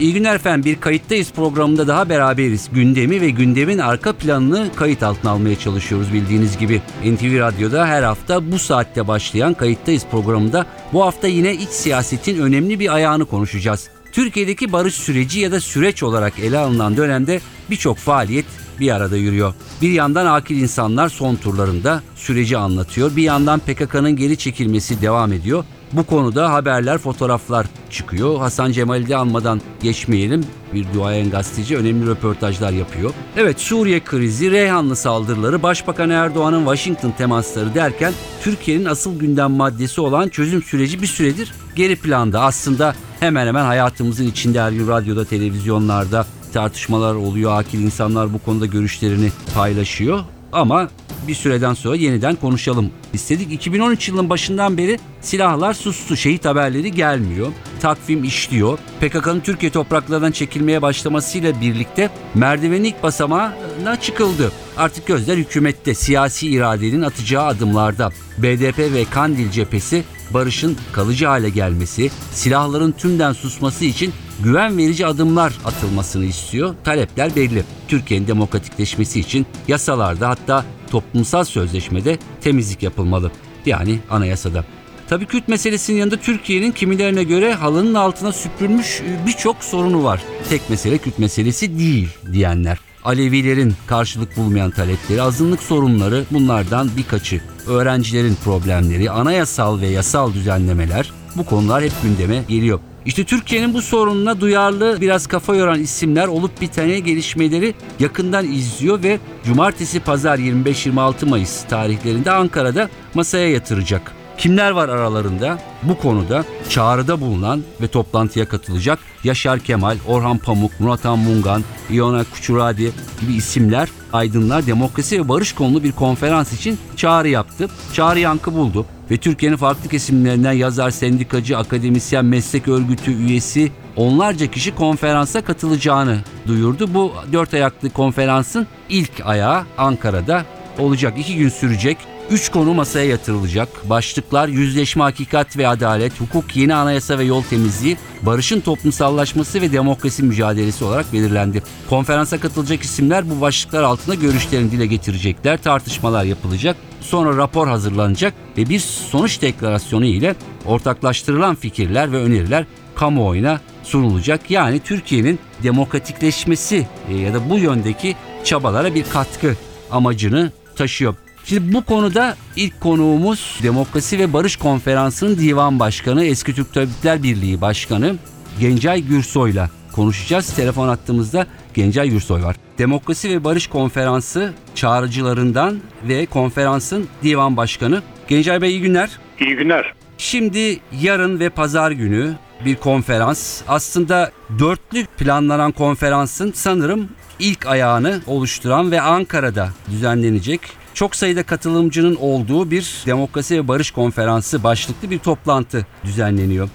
İyi günler efendim. Bir kayıttayız programında daha beraberiz. Gündemi ve gündemin arka planını kayıt altına almaya çalışıyoruz bildiğiniz gibi. NTV Radyo'da her hafta bu saatte başlayan kayıttayız programında bu hafta yine iç siyasetin önemli bir ayağını konuşacağız. Türkiye'deki barış süreci ya da süreç olarak ele alınan dönemde birçok faaliyet bir arada yürüyor. Bir yandan akil insanlar son turlarında süreci anlatıyor. Bir yandan PKK'nın geri çekilmesi devam ediyor. Bu konuda haberler, fotoğraflar çıkıyor. Hasan Cemal'i de anmadan geçmeyelim. Bir duayen gazeteci önemli röportajlar yapıyor. Evet Suriye krizi, Reyhanlı saldırıları, Başbakan Erdoğan'ın Washington temasları derken Türkiye'nin asıl gündem maddesi olan çözüm süreci bir süredir geri planda. Aslında hemen hemen hayatımızın içinde her gün radyoda, televizyonlarda tartışmalar oluyor. Akil insanlar bu konuda görüşlerini paylaşıyor. Ama bir süreden sonra yeniden konuşalım istedik. 2013 yılının başından beri silahlar sustu. Şehit haberleri gelmiyor. Takvim işliyor. PKK'nın Türkiye topraklarından çekilmeye başlamasıyla birlikte merdivenin ilk basamağına çıkıldı. Artık gözler hükümette siyasi iradenin atacağı adımlarda. BDP ve Kandil cephesi barışın kalıcı hale gelmesi, silahların tümden susması için güven verici adımlar atılmasını istiyor. Talepler belli. Türkiye'nin demokratikleşmesi için yasalarda hatta toplumsal sözleşmede temizlik yapılmalı. Yani anayasada. Tabii Kürt meselesinin yanında Türkiye'nin kimilerine göre halının altına süpürülmüş birçok sorunu var. Tek mesele Kürt meselesi değil diyenler. Alevilerin karşılık bulmayan talepleri, azınlık sorunları bunlardan birkaçı. Öğrencilerin problemleri, anayasal ve yasal düzenlemeler bu konular hep gündeme geliyor. İşte Türkiye'nin bu sorununa duyarlı biraz kafa yoran isimler olup bitene gelişmeleri yakından izliyor ve cumartesi pazar 25-26 Mayıs tarihlerinde Ankara'da masaya yatıracak. Kimler var aralarında? Bu konuda çağrıda bulunan ve toplantıya katılacak Yaşar Kemal, Orhan Pamuk, Murat Mungan, İona Kuçuradi gibi isimler aydınlar demokrasi ve barış konulu bir konferans için çağrı yaptı. Çağrı yankı buldu ve Türkiye'nin farklı kesimlerinden yazar, sendikacı, akademisyen, meslek örgütü üyesi onlarca kişi konferansa katılacağını duyurdu. Bu dört ayaklı konferansın ilk ayağı Ankara'da olacak. iki gün sürecek. Üç konu masaya yatırılacak. Başlıklar yüzleşme, hakikat ve adalet, hukuk, yeni anayasa ve yol temizliği, barışın toplumsallaşması ve demokrasi mücadelesi olarak belirlendi. Konferansa katılacak isimler bu başlıklar altında görüşlerini dile getirecekler, tartışmalar yapılacak, sonra rapor hazırlanacak ve bir sonuç deklarasyonu ile ortaklaştırılan fikirler ve öneriler kamuoyuna sunulacak. Yani Türkiye'nin demokratikleşmesi e, ya da bu yöndeki çabalara bir katkı amacını taşıyor. Şimdi bu konuda ilk konuğumuz Demokrasi ve Barış Konferansı'nın divan başkanı, Eski Türk Tabipler Birliği Başkanı Gencay Gürsoy'la konuşacağız. Telefon attığımızda Gencay Gürsoy var. Demokrasi ve Barış Konferansı çağrıcılarından ve konferansın divan başkanı. Gencay Bey iyi günler. İyi günler. Şimdi yarın ve pazar günü bir konferans. Aslında dörtlü planlanan konferansın sanırım ilk ayağını oluşturan ve Ankara'da düzenlenecek çok sayıda katılımcının olduğu bir demokrasi ve barış konferansı başlıklı bir toplantı düzenleniyor.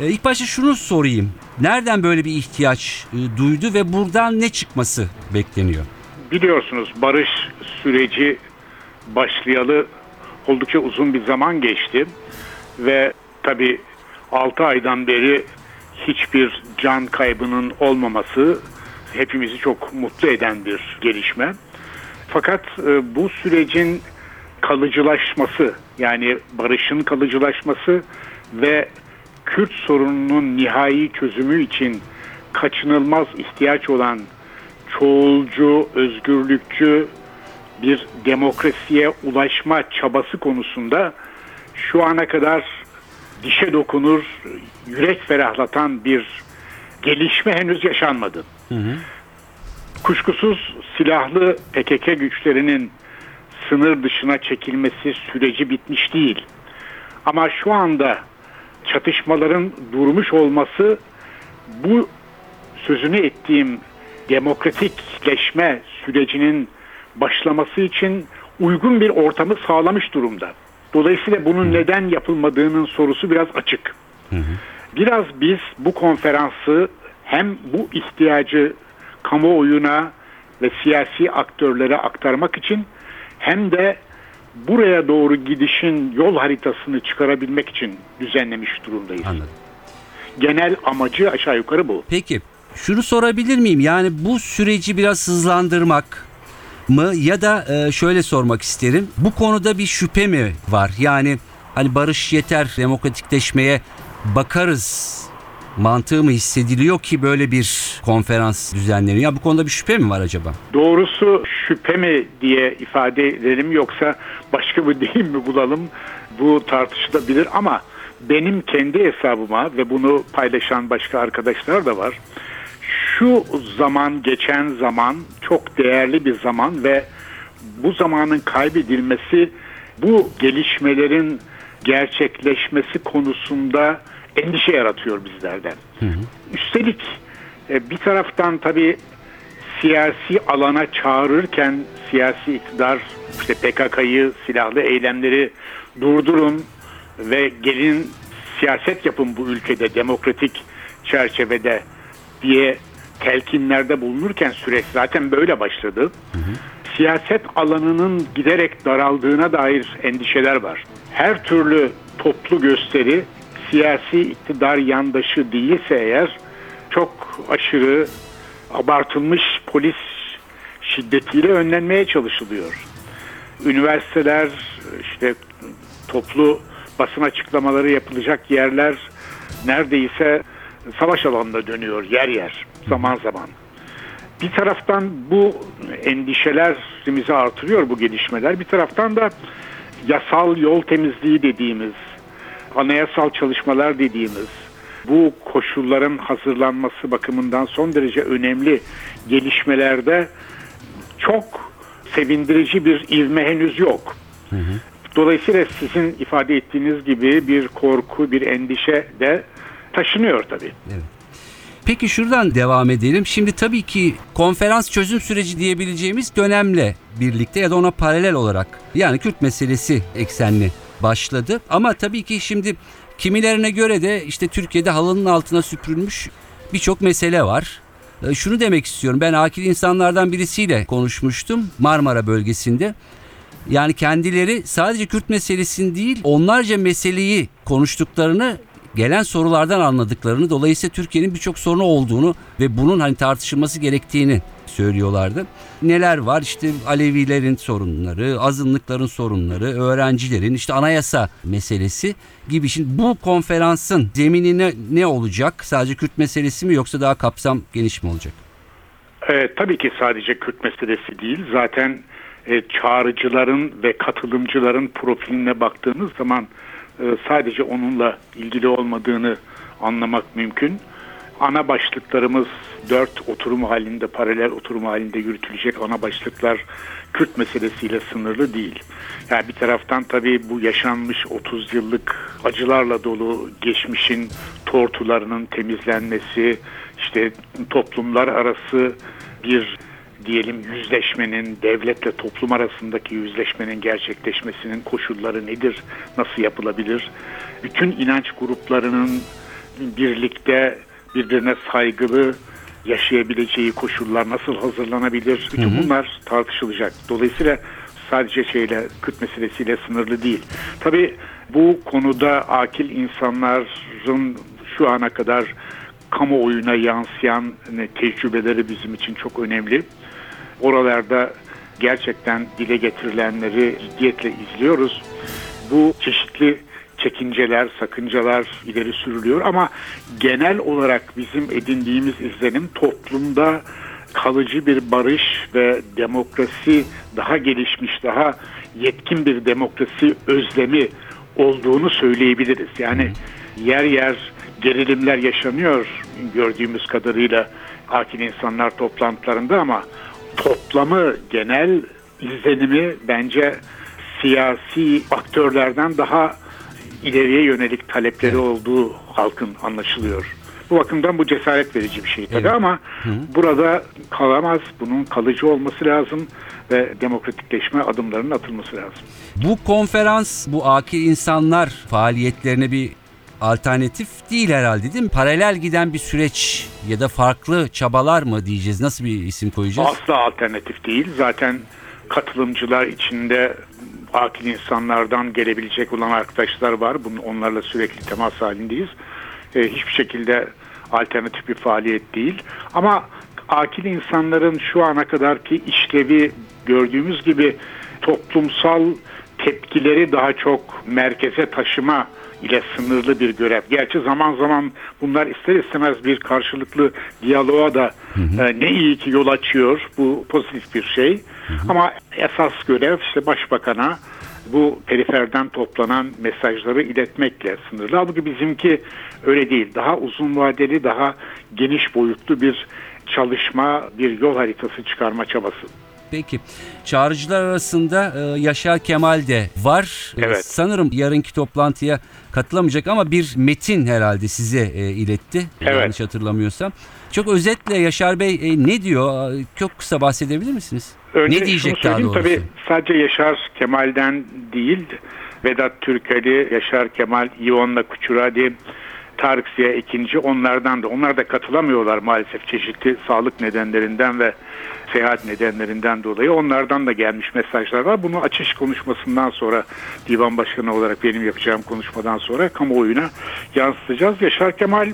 Ee, ilk başta şunu sorayım. Nereden böyle bir ihtiyaç e, duydu ve buradan ne çıkması bekleniyor? Biliyorsunuz barış süreci başlayalı oldukça uzun bir zaman geçti ve tabi 6 aydan beri hiçbir can kaybının olmaması hepimizi çok mutlu eden bir gelişme. Fakat e, bu sürecin kalıcılaşması yani barışın kalıcılaşması ve Kürt sorununun nihai çözümü için kaçınılmaz ihtiyaç olan çoğulcu, özgürlükçü bir demokrasiye ulaşma çabası konusunda şu ana kadar dişe dokunur, yürek ferahlatan bir gelişme henüz yaşanmadı. Hı hı. Kuşkusuz silahlı PKK güçlerinin sınır dışına çekilmesi süreci bitmiş değil. Ama şu anda çatışmaların durmuş olması bu sözünü ettiğim demokratikleşme sürecinin başlaması için uygun bir ortamı sağlamış durumda. Dolayısıyla bunun neden yapılmadığının sorusu biraz açık. Hı hı. Biraz biz bu konferansı hem bu ihtiyacı kamuoyuna ve siyasi aktörlere aktarmak için hem de buraya doğru gidişin yol haritasını çıkarabilmek için düzenlemiş durumdayız. Anladım. Genel amacı aşağı yukarı bu. Peki şunu sorabilir miyim? Yani bu süreci biraz hızlandırmak mı ya da e, şöyle sormak isterim. Bu konuda bir şüphe mi var? Yani hani barış yeter demokratikleşmeye bakarız mantığı mı hissediliyor ki böyle bir konferans düzenleniyor? Ya bu konuda bir şüphe mi var acaba? Doğrusu şüphe mi diye ifade edelim yoksa başka bir deyim mi bulalım bu tartışılabilir ama benim kendi hesabıma ve bunu paylaşan başka arkadaşlar da var. Şu zaman geçen zaman çok değerli bir zaman ve bu zamanın kaybedilmesi bu gelişmelerin gerçekleşmesi konusunda endişe yaratıyor bizlerden. Üstelik e, bir taraftan tabii siyasi alana çağırırken siyasi iktidar işte PKK'yı, silahlı eylemleri durdurun ve gelin siyaset yapın bu ülkede demokratik çerçevede diye telkinlerde bulunurken süreç zaten böyle başladı. Siyaset alanının giderek daraldığına dair endişeler var. Her türlü toplu gösteri siyasi iktidar yandaşı değilse eğer çok aşırı abartılmış polis şiddetiyle önlenmeye çalışılıyor. Üniversiteler işte toplu basın açıklamaları yapılacak yerler neredeyse savaş alanına dönüyor yer yer zaman zaman. Bir taraftan bu endişelerimizi artırıyor bu gelişmeler. Bir taraftan da yasal yol temizliği dediğimiz, anayasal çalışmalar dediğimiz, bu koşulların hazırlanması bakımından son derece önemli gelişmelerde çok sevindirici bir ivme henüz yok. Dolayısıyla sizin ifade ettiğiniz gibi bir korku, bir endişe de taşınıyor tabii. Peki şuradan devam edelim. Şimdi tabii ki konferans çözüm süreci diyebileceğimiz dönemle birlikte ya da ona paralel olarak yani Kürt meselesi eksenli başladı. Ama tabii ki şimdi kimilerine göre de işte Türkiye'de halının altına süpürülmüş birçok mesele var. E, Şunu demek istiyorum. Ben akil insanlardan birisiyle konuşmuştum Marmara bölgesinde. Yani kendileri sadece Kürt meselesini değil onlarca meseleyi konuştuklarını gelen sorulardan anladıklarını dolayısıyla Türkiye'nin birçok sorunu olduğunu ve bunun hani tartışılması gerektiğini söylüyorlardı. Neler var işte Alevilerin sorunları, azınlıkların sorunları, öğrencilerin işte anayasa meselesi gibi. Şimdi bu konferansın zemini ne, olacak? Sadece Kürt meselesi mi yoksa daha kapsam geniş mi olacak? Ee, tabii ki sadece Kürt meselesi değil. Zaten e, çağrıcıların ve katılımcıların profiline baktığınız zaman e, sadece onunla ilgili olmadığını anlamak mümkün. Ana başlıklarımız dört oturum halinde, paralel oturum halinde yürütülecek ana başlıklar Kürt meselesiyle sınırlı değil. Yani bir taraftan tabii bu yaşanmış 30 yıllık acılarla dolu geçmişin tortularının temizlenmesi, işte toplumlar arası bir diyelim yüzleşmenin, devletle toplum arasındaki yüzleşmenin gerçekleşmesinin koşulları nedir, nasıl yapılabilir? Bütün inanç gruplarının birlikte birbirine saygılı yaşayabileceği koşullar nasıl hazırlanabilir? Bütün bunlar tartışılacak. Dolayısıyla sadece şeyle Kürt meselesiyle sınırlı değil. Tabii bu konuda akil insanların şu ana kadar kamuoyuna yansıyan e, tecrübeleri bizim için çok önemli. Oralarda gerçekten dile getirilenleri ciddiyetle izliyoruz. Bu çeşitli çekinceler, sakıncalar ileri sürülüyor ama genel olarak bizim edindiğimiz izlenim toplumda kalıcı bir barış ve demokrasi daha gelişmiş, daha yetkin bir demokrasi özlemi olduğunu söyleyebiliriz. Yani yer yer gerilimler yaşanıyor gördüğümüz kadarıyla akil insanlar toplantılarında ama toplamı genel izlenimi bence siyasi aktörlerden daha ileriye yönelik talepleri olduğu halkın anlaşılıyor. Bu bakımdan bu cesaret verici bir şey tabii Evet. ama burada kalamaz. Bunun kalıcı olması lazım ve demokratikleşme adımlarının atılması lazım. Bu konferans bu akil insanlar faaliyetlerine bir alternatif değil herhalde değil mi? Paralel giden bir süreç ya da farklı çabalar mı diyeceğiz? Nasıl bir isim koyacağız? Asla alternatif değil. Zaten katılımcılar içinde akil insanlardan gelebilecek olan arkadaşlar var. Bunu onlarla sürekli temas halindeyiz. Ee, hiçbir şekilde alternatif bir faaliyet değil. Ama akil insanların şu ana kadarki işlevi gördüğümüz gibi toplumsal tepkileri daha çok merkeze taşıma ile sınırlı bir görev. Gerçi zaman zaman bunlar ister istemez bir karşılıklı diyaloğa da e, ne iyi ki yol açıyor. Bu pozitif bir şey. Ama esas görev işte başbakana bu periferden toplanan mesajları iletmekle sınırlı. Halbuki bizimki öyle değil. Daha uzun vadeli, daha geniş boyutlu bir çalışma, bir yol haritası çıkarma çabası. Peki. Çağrıcılar arasında e, Yaşar Kemal de var. E, Evet. sanırım yarınki toplantıya katılamayacak ama bir metin herhalde size e, iletti. Evet. Yanlış hatırlamıyorsam. Çok özetle Yaşar Bey e, ne diyor? Çok kısa bahsedebilir misiniz? Önce ne diyecek daha doğrusu? Tabii sadece Yaşar Kemal'den değil, Vedat Türkeli, Yaşar Kemal, İvonla Kuçuradi, Tarık Ziya ikinci onlardan da. Onlar da katılamıyorlar maalesef çeşitli sağlık nedenlerinden ve seyahat nedenlerinden dolayı. Onlardan da gelmiş mesajlar var. Bunu açış konuşmasından sonra divan başkanı olarak benim yapacağım konuşmadan sonra kamuoyuna yansıtacağız. Yaşar Kemal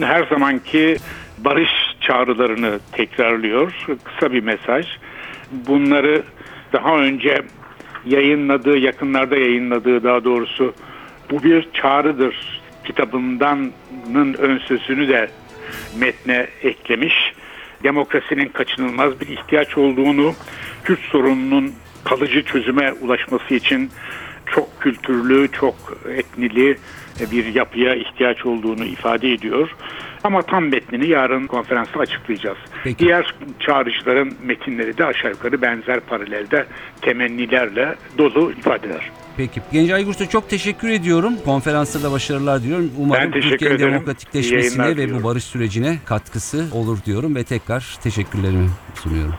her zamanki barış çağrılarını tekrarlıyor. Kısa bir mesaj. Bunları daha önce yayınladığı, yakınlarda yayınladığı daha doğrusu bu bir çağrıdır kitabındanın ön sözünü de metne eklemiş. Demokrasinin kaçınılmaz bir ihtiyaç olduğunu, Kürt sorununun kalıcı çözüme ulaşması için çok kültürlü, çok etnili bir yapıya ihtiyaç olduğunu ifade ediyor. Ama tam metnini yarın konferansta açıklayacağız. Peki. Diğer çağrıcıların metinleri de aşağı yukarı benzer paralelde temennilerle dolu ifadeler. Peki. Genç Aygurt'a çok teşekkür ediyorum. Konferansta da başarılar diliyorum. Umarım Türkiye'nin demokratikleşmesine ve bu barış sürecine katkısı olur diyorum ve tekrar teşekkürlerimi sunuyorum.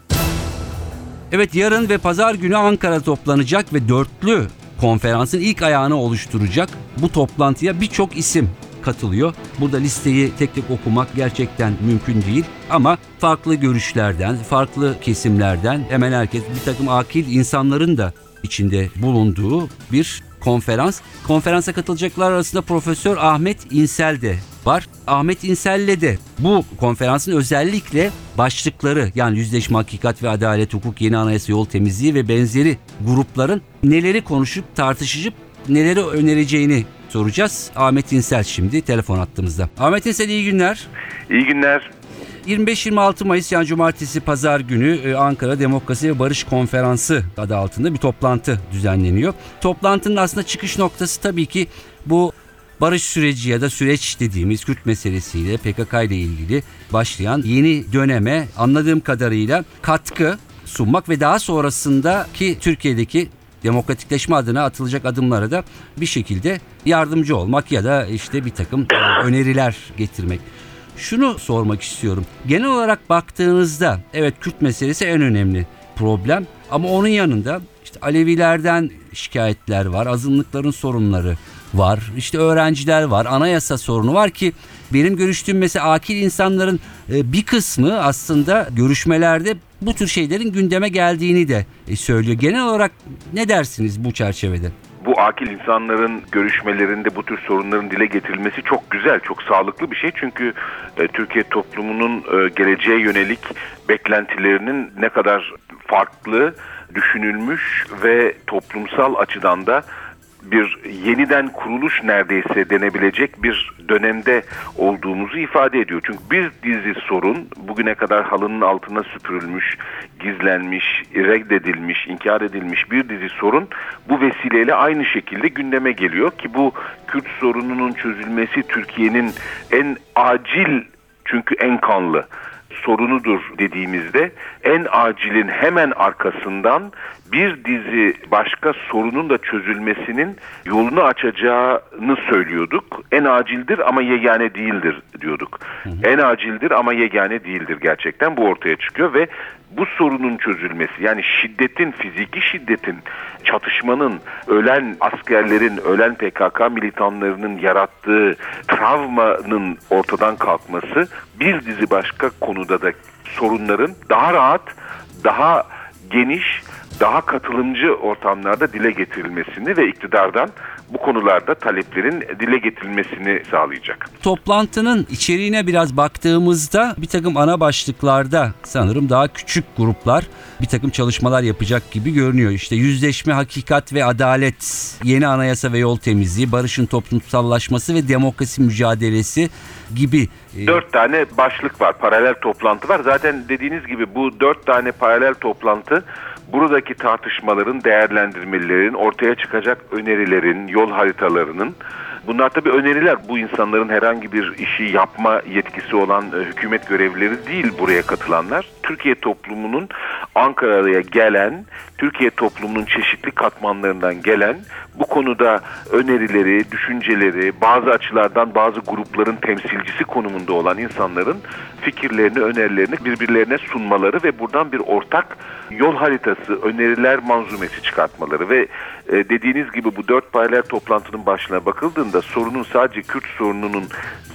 Evet yarın ve pazar günü Ankara toplanacak ve dörtlü konferansın ilk ayağını oluşturacak. Bu toplantıya birçok isim katılıyor. Burada listeyi tek tek okumak gerçekten mümkün değil. Ama farklı görüşlerden, farklı kesimlerden hemen herkes bir takım akil insanların da içinde bulunduğu bir konferans. Konferansa katılacaklar arasında Profesör Ahmet İnsel de var. Ahmet İnsel'le de bu konferansın özellikle başlıkları yani yüzleşme, hakikat ve adalet, hukuk, yeni anayasa, yol temizliği ve benzeri grupların neleri konuşup tartışıp neleri önereceğini soracağız. Ahmet İnsel şimdi telefon attığımızda. Ahmet İnsel iyi günler. İyi günler. 25-26 Mayıs yani cumartesi pazar günü e, Ankara Demokrasi ve Barış Konferansı adı altında bir toplantı düzenleniyor. Toplantının aslında çıkış noktası tabii ki bu barış süreci ya da süreç dediğimiz Kürt meselesiyle PKK ile ilgili başlayan yeni döneme anladığım kadarıyla katkı sunmak ve daha sonrasındaki Türkiye'deki demokratikleşme adına atılacak adımlara da bir şekilde yardımcı olmak ya da işte bir takım öneriler getirmek. Şunu sormak istiyorum. Genel olarak baktığınızda evet Kürt meselesi en önemli problem ama onun yanında işte Alevilerden şikayetler var, azınlıkların sorunları var, işte öğrenciler var, anayasa sorunu var ki benim görüştüğüm mesela akil insanların e, bir kısmı aslında görüşmelerde bu tür şeylerin gündeme geldiğini de e, söylüyor. Genel olarak ne dersiniz bu çerçevede? Bu akil insanların görüşmelerinde bu tür sorunların dile getirilmesi çok güzel, çok sağlıklı bir şey. Çünkü e, Türkiye toplumunun e, geleceğe yönelik beklentilerinin ne kadar farklı, düşünülmüş ve toplumsal açıdan da bir yeniden kuruluş neredeyse denebilecek bir dönemde olduğumuzu ifade ediyor. Çünkü bir dizi sorun bugüne kadar halının altına süpürülmüş, gizlenmiş, reddedilmiş, inkar edilmiş bir dizi sorun bu vesileyle aynı şekilde gündeme geliyor ki bu Kürt sorununun çözülmesi Türkiye'nin en acil çünkü en kanlı sorunudur dediğimizde en acilin hemen arkasından bir dizi başka sorunun da çözülmesinin yolunu açacağını söylüyorduk. En acildir ama yegane değildir diyorduk. En acildir ama yegane değildir gerçekten bu ortaya çıkıyor ve bu sorunun çözülmesi yani şiddetin, fiziki şiddetin, çatışmanın, ölen askerlerin, ölen PKK militanlarının yarattığı travmanın ortadan kalkması bir dizi başka konuda da sorunların daha rahat, daha geniş, daha katılımcı ortamlarda dile getirilmesini ve iktidardan bu konularda taleplerin dile getirilmesini sağlayacak. Toplantının içeriğine biraz baktığımızda bir takım ana başlıklarda sanırım daha küçük gruplar bir takım çalışmalar yapacak gibi görünüyor. İşte yüzleşme, hakikat ve adalet, yeni anayasa ve yol temizliği, barışın toplumsallaşması ve demokrasi mücadelesi gibi. e, Dört tane başlık var, paralel toplantı var. Zaten dediğiniz gibi bu dört tane paralel toplantı buradaki tartışmaların, değerlendirmelerin, ortaya çıkacak önerilerin, yol haritalarının Bunlar tabii öneriler. Bu insanların herhangi bir işi yapma yetkisi olan e, hükümet görevlileri değil buraya katılanlar. Türkiye toplumunun Ankara'ya gelen, Türkiye toplumunun çeşitli katmanlarından gelen bu konuda önerileri, düşünceleri, bazı açılardan bazı grupların temsilcisi konumunda olan insanların fikirlerini, önerilerini birbirlerine sunmaları ve buradan bir ortak yol haritası, öneriler manzumesi çıkartmaları ve e, dediğiniz gibi bu dört paralel toplantının başına bakıldığında sorunun sadece Kürt sorununun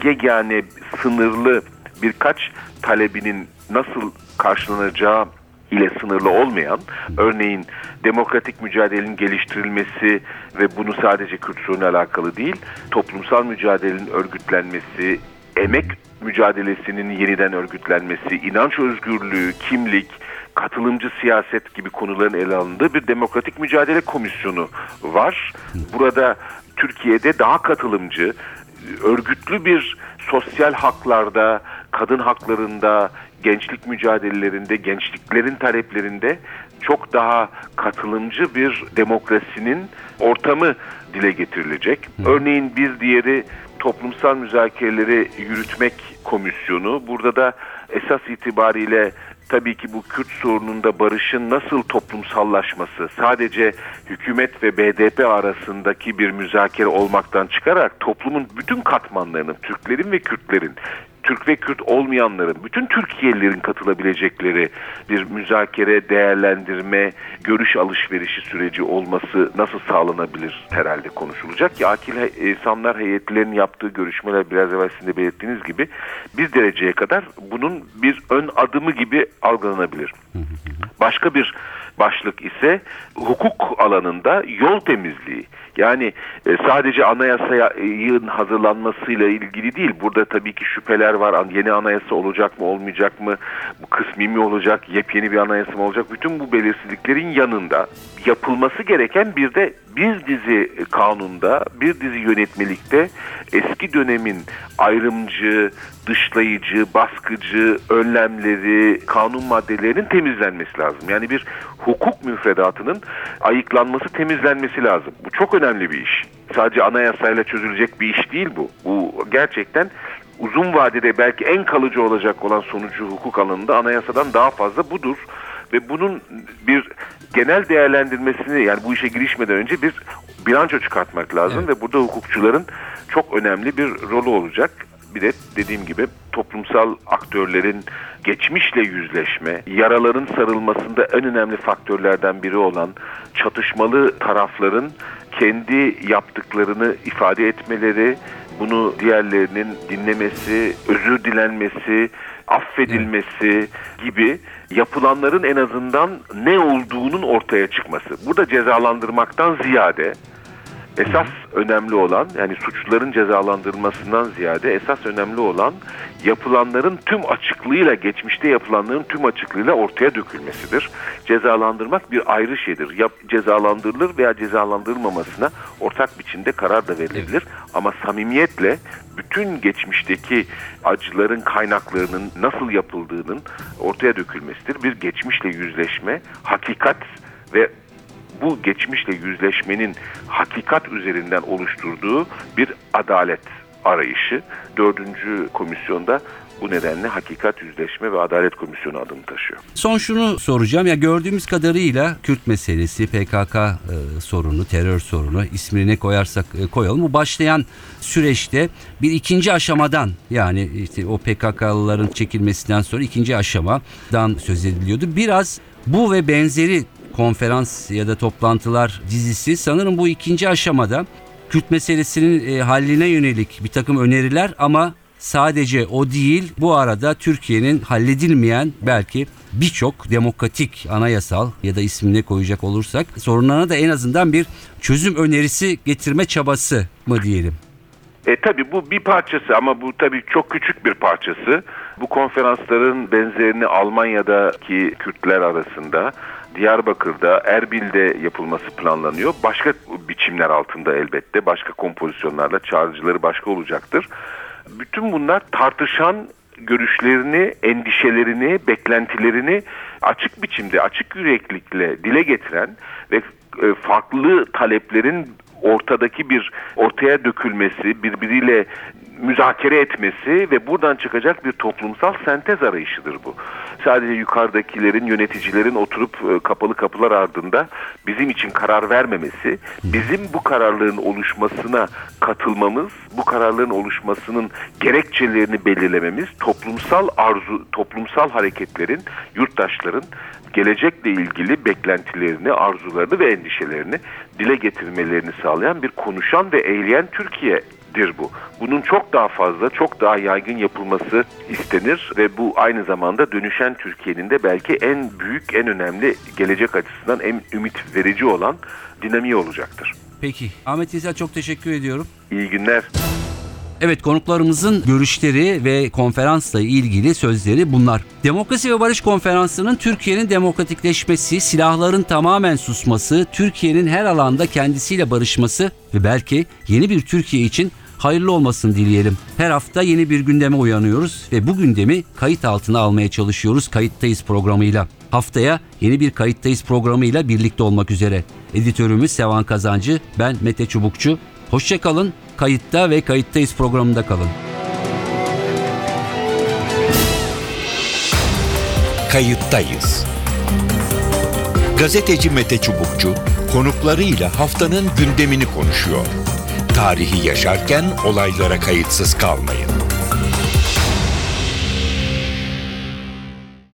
yegane, sınırlı birkaç talebinin nasıl karşılanacağı ile sınırlı olmayan, örneğin demokratik mücadelenin geliştirilmesi ve bunu sadece Kürt sorunuyla alakalı değil, toplumsal mücadelenin örgütlenmesi, emek mücadelesinin yeniden örgütlenmesi, inanç özgürlüğü, kimlik, katılımcı siyaset gibi konuların ele alındığı bir demokratik mücadele komisyonu var. Burada Türkiye'de daha katılımcı, örgütlü bir sosyal haklarda, kadın haklarında, gençlik mücadelelerinde, gençliklerin taleplerinde çok daha katılımcı bir demokrasinin ortamı dile getirilecek. Örneğin bir diğeri toplumsal müzakereleri yürütmek komisyonu. Burada da esas itibariyle tabii ki bu Kürt sorununda barışın nasıl toplumsallaşması sadece hükümet ve BDP arasındaki bir müzakere olmaktan çıkarak toplumun bütün katmanlarının, Türklerin ve Kürtlerin Türk ve Kürt olmayanların, bütün Türkiye'lilerin katılabilecekleri bir müzakere, değerlendirme, görüş alışverişi süreci olması nasıl sağlanabilir herhalde konuşulacak ki akil insanlar heyetlerinin yaptığı görüşmeler biraz evvel sizin de belirttiğiniz gibi bir dereceye kadar bunun bir ön adımı gibi algılanabilir. Başka bir başlık ise hukuk alanında yol temizliği. Yani e, sadece anayasanın hazırlanmasıyla ilgili değil. Burada tabii ki şüpheler var. Yeni anayasa olacak mı olmayacak mı? Bu kısmi mi olacak? Yepyeni bir anayasa mı olacak? Bütün bu belirsizliklerin yanında yapılması gereken bir de bir dizi kanunda, bir dizi yönetmelikte eski dönemin ayrımcı, dışlayıcı, baskıcı önlemleri, kanun maddelerinin temizlenmesi lazım. Yani bir hukuk müfredatının ayıklanması, temizlenmesi lazım. Bu çok önemli bir iş. Sadece anayasayla çözülecek bir iş değil bu. Bu gerçekten uzun vadede belki en kalıcı olacak olan sonucu hukuk alanında anayasadan daha fazla budur. Ve bunun bir genel değerlendirmesini yani bu işe girişmeden önce bir bilanço çıkartmak lazım Evet. ve burada hukukçuların çok önemli bir rolü olacak. Bir de dediğim gibi toplumsal aktörlerin geçmişle yüzleşme, yaraların sarılmasında en önemli faktörlerden biri olan çatışmalı tarafların kendi yaptıklarını ifade etmeleri, bunu diğerlerinin dinlemesi, özür dilenmesi, affedilmesi gibi yapılanların en azından ne olduğunun ortaya çıkması. Burada cezalandırmaktan ziyade esas önemli olan yani suçluların cezalandırılmasından ziyade esas önemli olan yapılanların tüm açıklığıyla geçmişte yapılanların tüm açıklığıyla ortaya dökülmesidir. Cezalandırmak bir ayrı şeydir. Ya cezalandırılır veya cezalandırılmamasına ortak biçimde karar da verilebilir. Ama samimiyetle bütün geçmişteki acıların kaynaklarının nasıl yapıldığının ortaya dökülmesidir. Bir geçmişle yüzleşme, hakikat ve bu geçmişle yüzleşmenin hakikat üzerinden oluşturduğu bir adalet arayışı. Dördüncü komisyonda bu nedenle Hakikat, Yüzleşme ve Adalet Komisyonu adını taşıyor. Son şunu soracağım ya gördüğümüz kadarıyla Kürt meselesi, PKK e, sorunu, terör sorunu ismini ne koyarsak e, koyalım. Bu başlayan süreçte bir ikinci aşamadan yani işte o PKK'lıların çekilmesinden sonra ikinci aşamadan söz ediliyordu. Biraz bu ve benzeri konferans ya da toplantılar dizisi sanırım bu ikinci aşamada Kürt meselesinin e, halline yönelik bir takım öneriler ama sadece o değil bu arada Türkiye'nin halledilmeyen belki birçok demokratik anayasal ya da ismini koyacak olursak sorunlarına da en azından bir çözüm önerisi getirme çabası mı diyelim. E tabi bu bir parçası ama bu tabi çok küçük bir parçası. Bu konferansların benzerini Almanya'daki Kürtler arasında, Diyarbakır'da, Erbil'de yapılması planlanıyor. Başka biçimler altında elbette, başka kompozisyonlarla çağrıcıları başka olacaktır. Bütün bunlar tartışan görüşlerini, endişelerini, beklentilerini açık biçimde, açık yüreklikle dile getiren ve e, farklı taleplerin ortadaki bir ortaya dökülmesi, birbiriyle müzakere etmesi ve buradan çıkacak bir toplumsal sentez arayışıdır bu. Sadece yukarıdakilerin, yöneticilerin oturup e, kapalı kapılar ardında bizim için karar vermemesi, bizim bu kararların oluşmasına katılmamız, bu kararların oluşmasının gerekçelerini belirlememiz, toplumsal arzu, toplumsal hareketlerin, yurttaşların gelecekle ilgili beklentilerini, arzularını ve endişelerini dile getirmelerini sağlayan bir konuşan ve eğleyen Türkiye'dir bu. Bunun çok daha fazla, çok daha yaygın yapılması istenir ve bu aynı zamanda dönüşen Türkiye'nin de belki en büyük, en önemli gelecek açısından en ümit verici olan dinamiği olacaktır. Peki Ahmet İzel çok teşekkür ediyorum. İyi günler. Evet konuklarımızın görüşleri ve konferansla ilgili sözleri bunlar. Demokrasi ve Barış Konferansı'nın Türkiye'nin demokratikleşmesi, silahların tamamen susması, Türkiye'nin her alanda kendisiyle barışması ve belki yeni bir Türkiye için hayırlı olmasını dileyelim. Her hafta yeni bir gündeme uyanıyoruz ve bu gündemi kayıt altına almaya çalışıyoruz Kayıttayız programıyla. Haftaya yeni bir Kayıttayız programıyla birlikte olmak üzere. Editörümüz Sevan Kazancı, ben Mete Çubukçu. Hoşçakalın, kayıtta ve kayıttayız programında kalın. Kayıttayız. Gazeteci Mete Çubukçu konuklarıyla haftanın gündemini konuşuyor. Tarihi yaşarken olaylara kayıtsız kalmayın.